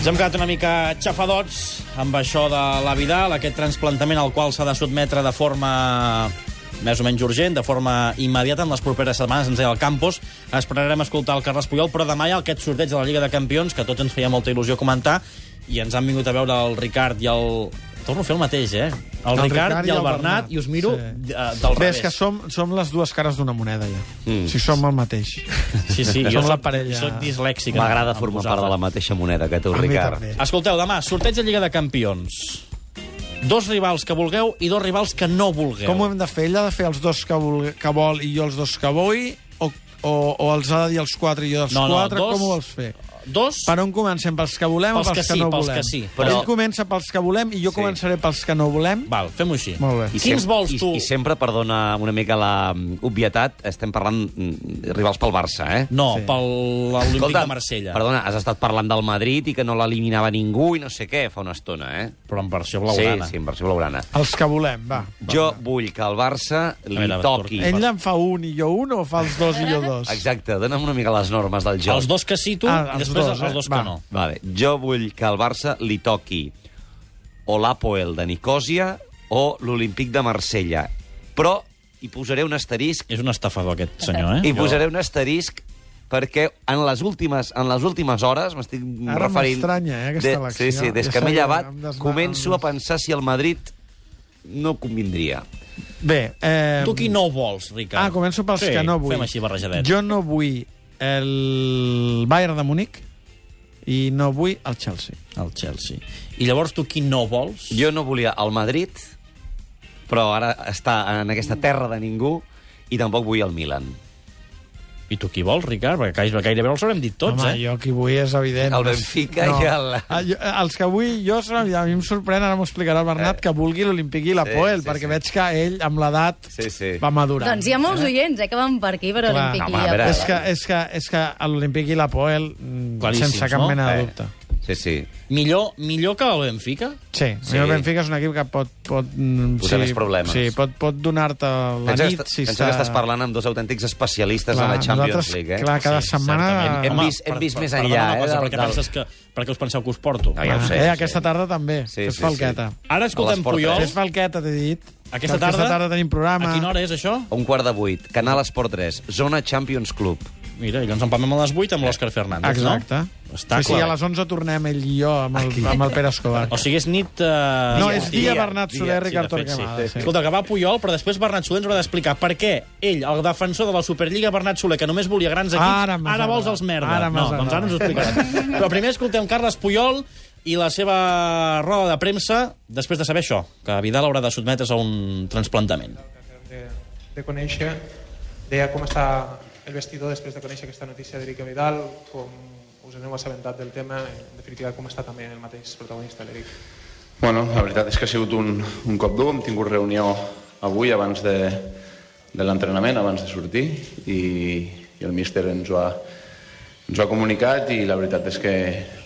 Ens hem quedat una mica xafadots amb això de la Vidal, aquest transplantament al qual s'ha de sotmetre de forma més o menys urgent, de forma immediata en les properes setmanes, ens deia el Campos. Esperarem escoltar el Carles Puyol, però demà hi ha aquest sorteig de la Lliga de Campions, que tots ens feia molta il·lusió comentar, i ens han vingut a veure el Ricard i el... Torno a fer el mateix, eh? El, el Ricard, i el, Bernat, i us miro Sí. sí. del Bé, revés. és que som, som les dues cares d'una moneda, ja. Mm. Si som el mateix. Sí, sí, som jo la soc, parella. soc dislèxic. M'agrada formar part de la mateixa moneda que tu, A Ricard. també. Escolteu, demà, sorteig de Lliga de Campions. Dos rivals que vulgueu i dos rivals que no vulgueu. Com ho hem de fer? Ell ha de fer els dos que, vol, que vol i jo els dos que vull? O, o, o els ha de dir els quatre i jo els No, no, quatre? dos- Com ho vols fer? Dos? Per on comencem? Pels que volem Pels o pels que que, sí, no pels volem? que sí. Però... Ell comença pels que volem i jo Sí. començaré pels que no volem? Val, fem-ho així. Molt bé. I Quins sem- vols, i, tu? I sempre, perdona una mica la mm, obvietat, estem parlant mm, rivals pel Barça, eh? No, Sí. pel l'Olímpic de Marsella. perdona, has estat parlant del Madrid i que no l'eliminava ningú i no sé què fa una estona, eh? Però en versió blaugrana. Sí, sí, en versió blaugrana. Els que volem, va. Jo vull que el Barça li veure, toqui... Ell en fa un i jo un o fa els dos i jo dos? Exacte, dona'm una mica les normes del joc. Els dos que sí, tu, Ah, i els després dos, eh? els dos Va. que no. Vale. Jo vull que al Barça li toqui o l'Apoel de Nicòsia o l'Olímpic de Marsella. Però hi posaré un asterisc, És un estafador, aquest senyor, eh? hi posaré un asterisc perquè en les últimes, en les últimes hores, m'estic Ara referint... m'estranya, eh, aquesta de, elecció. Sí, sí, des Ja que m'he llevat, em desma- començo em a pensar si el Madrid no convindria. Bé, eh... Tu qui no vols, Ricard? Ah, començo pels sí, que no vull. fem així barrejadet. Jo no vull el Bayern de Múnich i no vull el Chelsea. El Chelsea. I llavors tu qui no vols? Jo no volia el Madrid, però ara està en aquesta terra de ningú, i tampoc vull el Milan. I tu qui vols, Ricard? Perquè gairebé, gairebé els haurem dit tots, Home, eh? jo qui vull és evident. El Benfica i el- Ah, jo- Els que vull, jo, a mi em sorprèn, ara m'ho explicarà el Bernat, Eh. que vulgui l'Olímpic i l'Apoel, Sí, sí, perquè sí. veig que ell, amb l'edat, Sí, sí. va madurar. Doncs hi ha molts oients, eh, que van per aquí, per Clar. Olímpic Home, a i veure, Apoel. És que, és que, és que l'Olímpic i l'Apoel, mm, Claríssims, sense cap no? mena de Eh. Sí, sí. Millor, millor que el Benfica? Sí, Sí. sí. el Benfica és un equip que pot... pot mm, Posar sí, més problemes. Sí, pot, pot donar-te la Pensa, nit que, si pensa que estàs parlant amb dos autèntics especialistes Clar, en la Champions League, eh? Clar, cada Sí, setmana... certament. Hem Home, vist- hem per- vist per- més perdona enllà, una eh, cosa, del- per què del- penses que, per què us penseu que us porto? Ah, ja ho sé, eh, aquesta tarda també. Sí, Fes sí, falqueta. Ara escoltem A Puyol. Fes falqueta, t'he dit. Aquesta Que tarda? Aquesta tarda tenim programa. A quina hora és això? A un quart de vuit, Canal Esport 3, Zona Champions Club. Mira, i llavors en parlem a les 8 amb l'Òscar Fernández, Exacte. no? Està sí, sí, clar. a les 11 tornem ell i jo amb el, amb el Pere Escobar. O sigui, és nit... Eh... No, dia, és dia, dia, Bernat dia. Soler, Sí, Ricard de sí. Torquemada. Sí. Escolta, que va Puyol, però després Bernat Soler ens haurà d'explicar per què ell, el defensor de la Superliga, Bernat Soler, que només volia grans equips, Ara ara, ara vols els merda. Ara no, doncs ara ens ho explicarà. però primer escoltem Carles Puyol i la seva roda de premsa després de saber això, que Vidal haurà de sotmetre's a un transplantament. de, de conèixer, deia com està el vestidor després de conèixer aquesta notícia d'Eric Vidal, com us aneu assabentat del tema, en definitiva com està també el mateix protagonista, l'Eric. Bueno, la veritat és que ha sigut un, un cop dur. Hem tingut reunió avui abans de, de l'entrenament, abans de sortir, i, i el míster ens ho, ha, ens ho ha comunicat i la veritat és que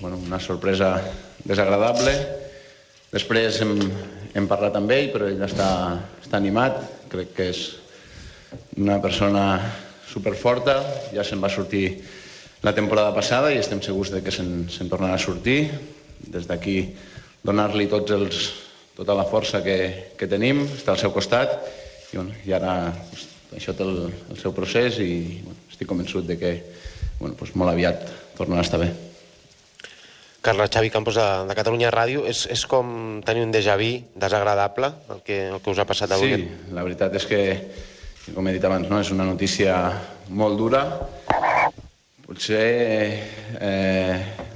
bueno, una sorpresa desagradable. Després hem, hem parlat amb ell, però ell està, està animat. Crec que és una persona superforta. Ja se'n va sortir la temporada passada i estem segurs de que se'n se tornarà a sortir. Des d'aquí donar-li tots els, tota la força que, que tenim, està al seu costat i, bueno, i ara pues, això té el, el seu procés i bueno, estic convençut de que bueno, pues, molt aviat tornarà a estar bé. Carles Xavi Campos de, de Catalunya Ràdio. És, és com tenir un déjà vu desagradable, el que, el que us ha passat avui. Sí, la veritat és que, com he dit abans, no, és una notícia molt dura. Potser eh,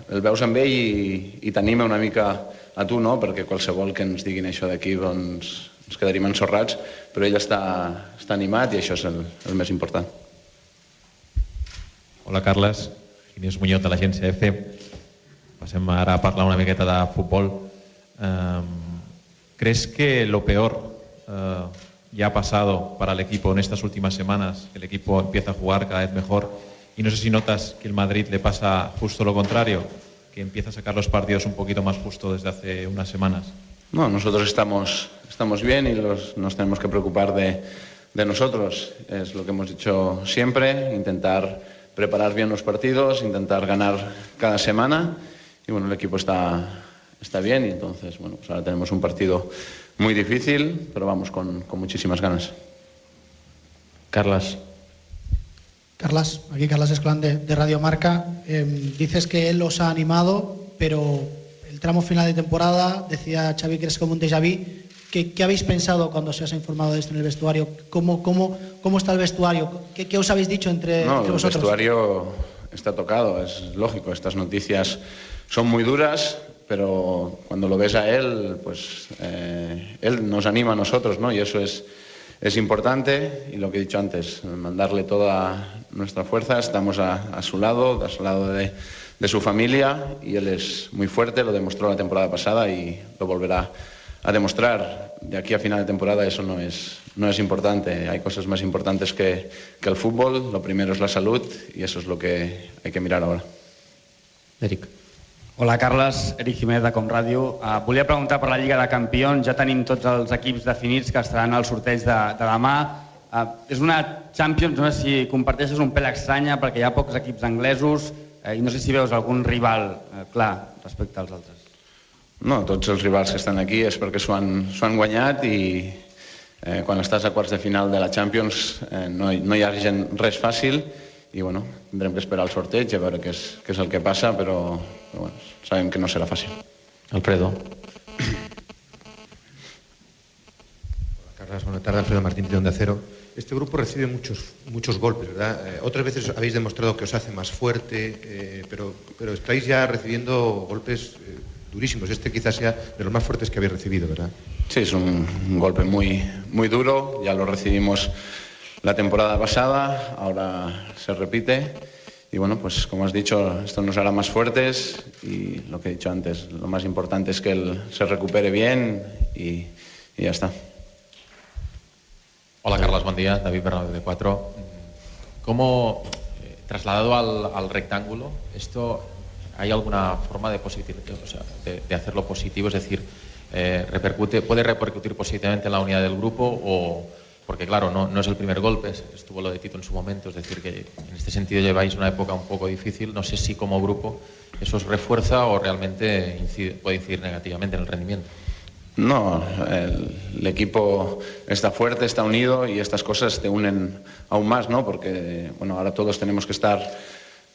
el veus amb ell i, i t'anima una mica a tu, no? perquè qualsevol que ens diguin això d'aquí doncs, ens quedaríem ensorrats, però ell està, està animat i això és el, el més important. Hola, Carles. Inés Muñoz, de l'agència EFE. Passem ara a parlar una miqueta de futbol. Eh, ¿Crees que lo peor eh, ya ha pasado para el equipo en estas últimas semanas? El equipo empieza a jugar cada vez mejor. Y no sé si notas que el Madrid le pasa justo lo contrario, que empieza a sacar los partidos un poquito más justo desde hace unas semanas. No, nosotros estamos, estamos bien y nos tenemos que preocupar de, de nosotros. Es lo que hemos dicho siempre, intentar preparar bien los partidos, intentar ganar cada semana y bueno, el equipo está, está bien y entonces, bueno, pues ahora tenemos un partido muy difícil, pero vamos con, con muchísimas ganas. Carlas. Carlas, aquí Carlas Esclán de, de Radio Marca. Eh, dices que él os ha animado, pero el tramo final de temporada, decía Xavi que es como un déjà vu. ¿Qué, qué habéis pensado cuando se os ha informado de esto en el vestuario? ¿Cómo, cómo, cómo está el vestuario? ¿Qué, qué os habéis dicho entre, No, entre el vosotros? vestuario está tocado, es lógico. Estas noticias son muy duras, pero cuando lo ves a él, pues eh, él nos anima a nosotros, ¿no? Y eso es, es importante. Y lo que he dicho antes, mandarle toda nuestra fuerza. Estamos a, a su lado, a su lado de, de su familia, y él es muy fuerte, lo demostró la temporada pasada y lo volverá a demostrar. De aquí a final de temporada eso no es, no es importante. Hay cosas más importantes que, que el fútbol. Lo primero es la salud y eso es lo que hay que mirar ahora. Eric. Hola, Carles. Eric Jiménez de Com Ràdio. Uh, volia preguntar per la Lliga de Campions. Ja tenim tots els equips definits que estaran al sorteig de, de demà. Uh, és una Champions, no sé si comparteixes un pèl estranya, perquè hi ha pocs equips anglesos uh, i no sé si veus algun rival uh, clar respecte als altres. No, tots els rivals que estan aquí és perquè s'ho han, han guanyat i eh, quan estàs a quarts de final de la Champions eh, no, no hi ha gent, res fàcil i bueno, tindrem que esperar el sorteig a veure què és, què és el que passa, però, però bueno, sabem que no serà fàcil. Alfredo. Carlas, buenas tardes. Alfredo Martín de Onda Cero. Este grupo recibe muchos, muchos golpes, ¿verdad? Eh, otras veces habéis demostrado que os hace más fuerte, eh, pero, pero estáis ya recibiendo golpes eh, durísimos. Este quizás sea de los más fuertes que habéis recibido, ¿verdad? Sí, es un, un golpe muy, muy duro, ya lo recibimos la temporada pasada, ahora se repite. Y bueno, pues como has dicho, esto nos hará más fuertes y lo que he dicho antes, lo más importante es que él se recupere bien y, ya está. Hola Carlos, buen día. David Bernabé de 4. ¿Cómo, eh, trasladado al, al rectángulo, esto hay alguna forma de, o de hacerlo positivo? Es decir, eh, repercute, ¿puede repercutir positivamente en la unidad del grupo? O, porque claro, no, no es el primer golpe, es- estuvo lo de Tito en su momento, es decir, que en este sentido lleváis una época un poco difícil. No sé si como grupo eso os refuerza o realmente puede incidir negativamente en el rendimiento. No, el, el equipo está fuerte, está unido y estas cosas te unen aún más, ¿no? Porque, bueno, ahora todos tenemos que estar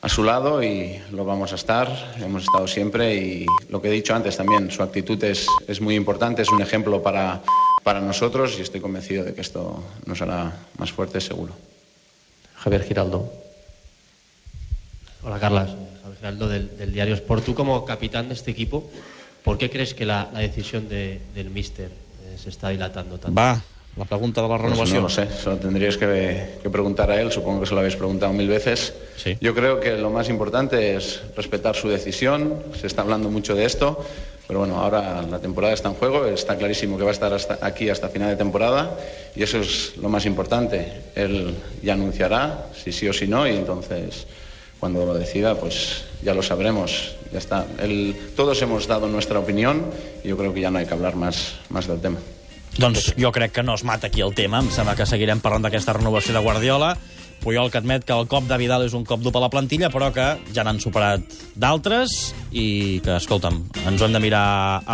a su lado y lo vamos a estar, hemos estado siempre y lo que he dicho antes también, su actitud es, es muy importante, es un ejemplo para, para nosotros y estoy convencido de que esto nos hará más fuertes, seguro. Javier Giraldo. Hola, Carlas. Javier Geraldo, del, del diario Sport. Tú, como capitán de este equipo, ¿por qué crees que la, la decisión de- del míster eh, se está dilatando tanto? Va, la pregunta de la Pues renovación. no lo sé, eso tendríais que, que preguntar a él, supongo que se lo habéis preguntado mil veces. Sí. Yo creo que lo más importante es respetar su decisión, se está hablando mucho de esto, pero bueno, ahora la temporada está en juego, está clarísimo que va a estar hasta aquí hasta final de temporada y eso es lo más importante. Él ya anunciará si sí o si no y entonces cuando lo decida pues ya lo sabremos, ya está. Él- todos hemos dado nuestra opinión y yo creo que ya no hay que hablar más, más del tema. Doncs jo crec que no es mata aquí el tema. Em sembla que seguirem parlant d'aquesta renovació de Guardiola. Puyol que admet que el cop de Vidal és un cop dur per la plantilla, però que ja n'han superat d'altres i que, escolta'm, ens ho hem de mirar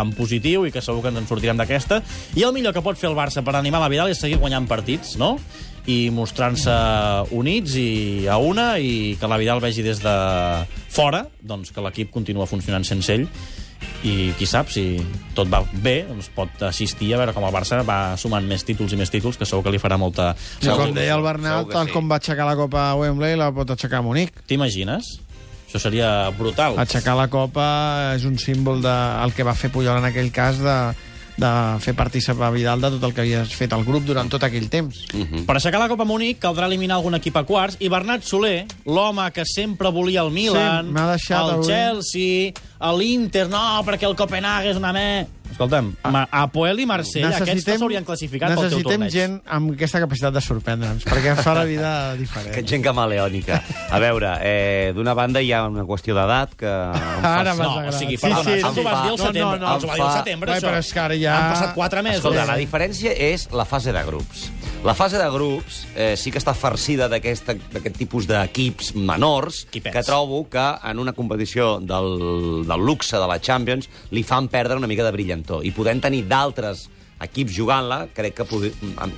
en positiu i que segur que ens en sortirem d'aquesta. I el millor que pot fer el Barça per animar la Vidal és seguir guanyant partits, no? i mostrant-se units i a una i que la Vidal vegi des de fora doncs que l'equip continua funcionant sense ell i qui sap, si tot va bé, doncs pot assistir a veure com el Barça va sumant més títols i més títols, que segur que li farà molta... I com deia el que tal sí. com va aixecar la Copa a Wembley, la pot aixecar a Munic. T'imagines? Això seria brutal. Aixecar la Copa és un símbol de el que va fer Puyol en aquell cas de, de fer participar Vidal de tot el que havia fet el grup durant tot aquell temps. Per aixecar la Copa Múnich caldrà eliminar algun equip a quarts i Bernat Soler, l'home que sempre volia el Milan, Sí, el avui. Chelsea, l'Inter, no, perquè el Copenhague és una me... Escolta'm, Ma- Apoel i Marsella, aquests no s'haurien classificat pel teu necessitem torneig. gent amb aquesta capacitat de sorprendre'ns, perquè ens fa la vida diferent. Aquest gent camaleònica. A veure, eh, d'una banda hi ha una qüestió d'edat que... Ara m'has No, o sigui, Sí, perdona, sí, això sí. t'ho vas dir al No, setembre. no, no. Els ho va dir al setembre, això. però és que ara ja- Han passat quatre mesos. Escolta, la diferència és la fase de grups. La fase de grups eh, sí que està farcida d'aquest tipus d'equips menors Equipets. que trobo que en una competició del, del luxe de la Champions li fan perdre una mica de brillantor. I podem tenir d'altres equips jugant-la, crec que podi... a,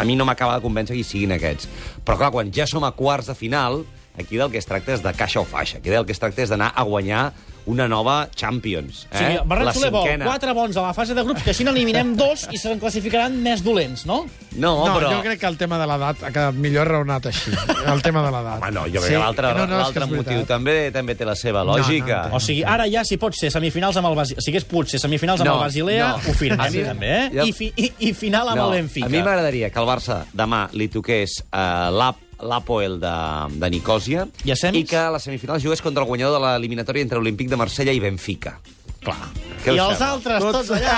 a mi no m'acaba de convèncer que hi siguin aquests. Però clar, quan ja som a quarts de final, aquí del que es tracta és de caixa o faixa. Aquí del que es tracta és d'anar a guanyar una nova Champions. Eh? Bernat la Soler vol quatre bons a la fase de grups, que així n'eliminem dos i se'n classificaran més dolents, no? No, no, però... jo crec que el tema de l'edat ha quedat millor raonat així. El tema de l'edat. Home, no, jo crec que l'altre no, no, motiu també també té la seva lògica. no, O sigui, ara ja, si pot ser semifinals amb el Basilea, si hagués pogut ser semifinals amb No, el Basilea, no. ho firmem, A mi- també, eh? jo- I, fi, i, I final amb el Benfica. A mi m'agradaria que el Barça demà li toqués uh, l'Ap l'Apoel de, de Nicòsia I i que a la semifinal jugués contra el guanyador de l'eliminatòria entre Olímpic de Marsella i Benfica. Clar. Què I els sembla? altres, tots allà.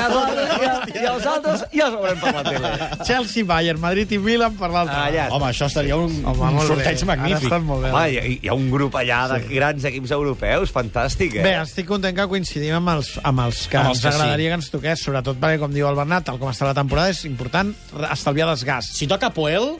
I, I els altres ja els veurem per la tele. Chelsea, Bayern, Madrid i Milan per l'altre. Allà. Home, això estaria un, Home, un sorteig bé. Magnífic. estan molt bé. Home, hi, hi ha un grup allà de grans equips europeus, fantàstic, eh? Bé, estic content que coincidim amb els, amb els que Amb els ens que sí. agradaria que ens toqués, sobretot perquè, com diu el Bernat, tal com està la temporada, és important estalviar desgast. Si toca Poel,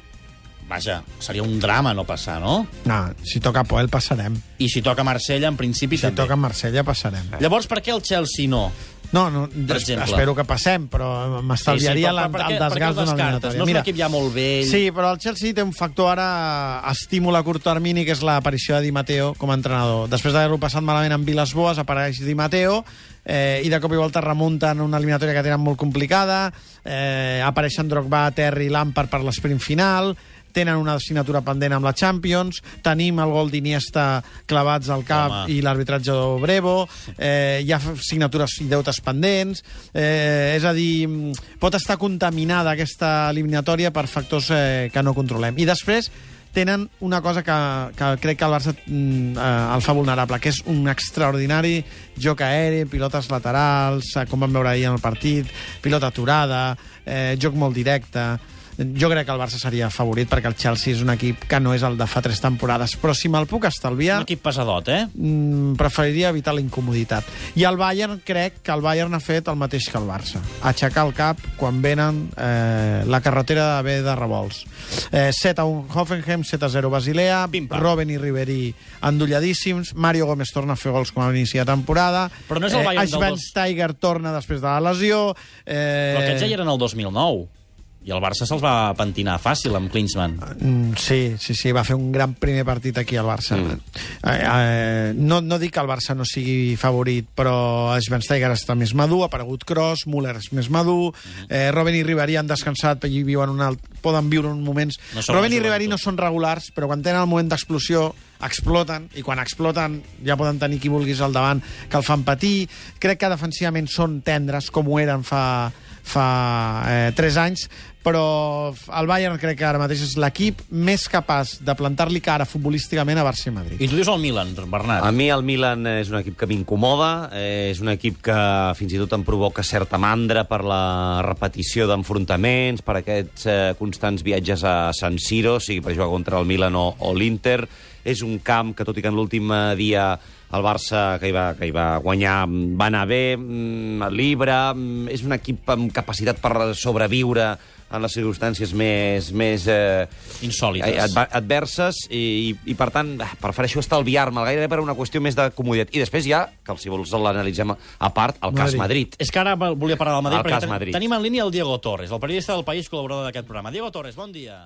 vaja, seria un drama no passar, no? No, si toca Poel passarem. I si toca Marsella, en principi Si també. toca Marsella passarem. Llavors, per què el Chelsea no? No, no, Per exemple. espero que passem, però m'estalviaria però- la- per el què desgast d'una eliminatòria. No és un equip ja molt vell. Sí, però el Chelsea té un factor ara estímul a curt termini, que és l'aparició de Di Matteo com a entrenador. Després d'haver-ho passat malament amb Vilas Boas, apareix Di Matteo, eh, i de cop i volta remunten una eliminatòria que tenen molt complicada, eh, apareixen Drogba, Terry, Lampard per l'esprint final, tenen una assignatura pendent amb la Champions, tenim el gol d'Iniesta clavats al cap Home. i l'arbitratge de Brevo, eh, hi ha signatures i deutes pendents, eh, és a dir, pot estar contaminada aquesta eliminatòria per factors eh, que no controlem. I després tenen una cosa que, que crec que el Barça mm, eh, el fa vulnerable, que és un extraordinari joc aeri, pilotes laterals, eh, com vam veure ahir en el partit, pilota aturada, eh, joc molt directe... Jo crec que el Barça seria favorit perquè el Chelsea és un equip que no és el de fa tres temporades. Però si me'l puc estalviar... Un equip pesadot, eh? Mm, preferiria evitar la incomoditat. I el Bayern, crec que el Bayern ha fet el mateix que el Barça. Aixecar el cap quan venen eh, la carretera de B de revolts. Eh, 7 a 1 Hoffenheim, 7 a 0 Basilea. Robben i Ribery endolladíssims, Mario Gómez torna a fer gols com a l'inici de temporada, Però no és el Bayern del dos- Schweinsteiger torna després de la lesió... Eh, Però aquests ja eren el 2009. I el Barça se'ls va pentinar fàcil amb Klinsmann. Mm, sí, sí, sí, va fer un gran primer partit aquí al Barça. Mm. Eh, eh, no, no dic que el Barça no sigui favorit, però Schweinsteiger està més madur, ha aparegut Kroos, Müller és més madur, eh, Robben i Ribéry han descansat i viuen un alt, poden viure uns moments... No Robben i Ribéry joventut. no són regulars, però quan tenen el moment d'explosió exploten, i quan exploten ja poden tenir qui vulguis al davant que el fan patir. Crec que defensivament són tendres, com ho eren fa, fa eh, 3 anys, però el Bayern crec que ara mateix és l'equip més capaç de plantar-li cara futbolísticament a Barça i Madrid. I tu dius el Milan, Bernat. A mi el Milan és un equip que m'incomoda, eh, és un equip que fins i tot em provoca certa mandra per la repetició d'enfrontaments, per aquests eh, constants viatges a San Siro, sigui per jugar contra el Milan o, o l'Inter. És un camp que, tot i que en l'últim eh, dia el Barça, que hi, va, que hi va guanyar, va anar bé, mm, el Libre, mm, és un equip amb capacitat per sobreviure en les circumstàncies més... més eh, Insòlites. eh, adverses i, i, i per tant prefereixo estalviar-me gairebé per una qüestió més de comoditat i després ja, que si vols l'analitzem a part, el cas Madrid És que ara volia parlar del Madrid, El perquè cas ten- Madrid. tenim en línia el Diego Torres, el periodista del País, col·laborador d'aquest programa. Diego Torres, bon dia.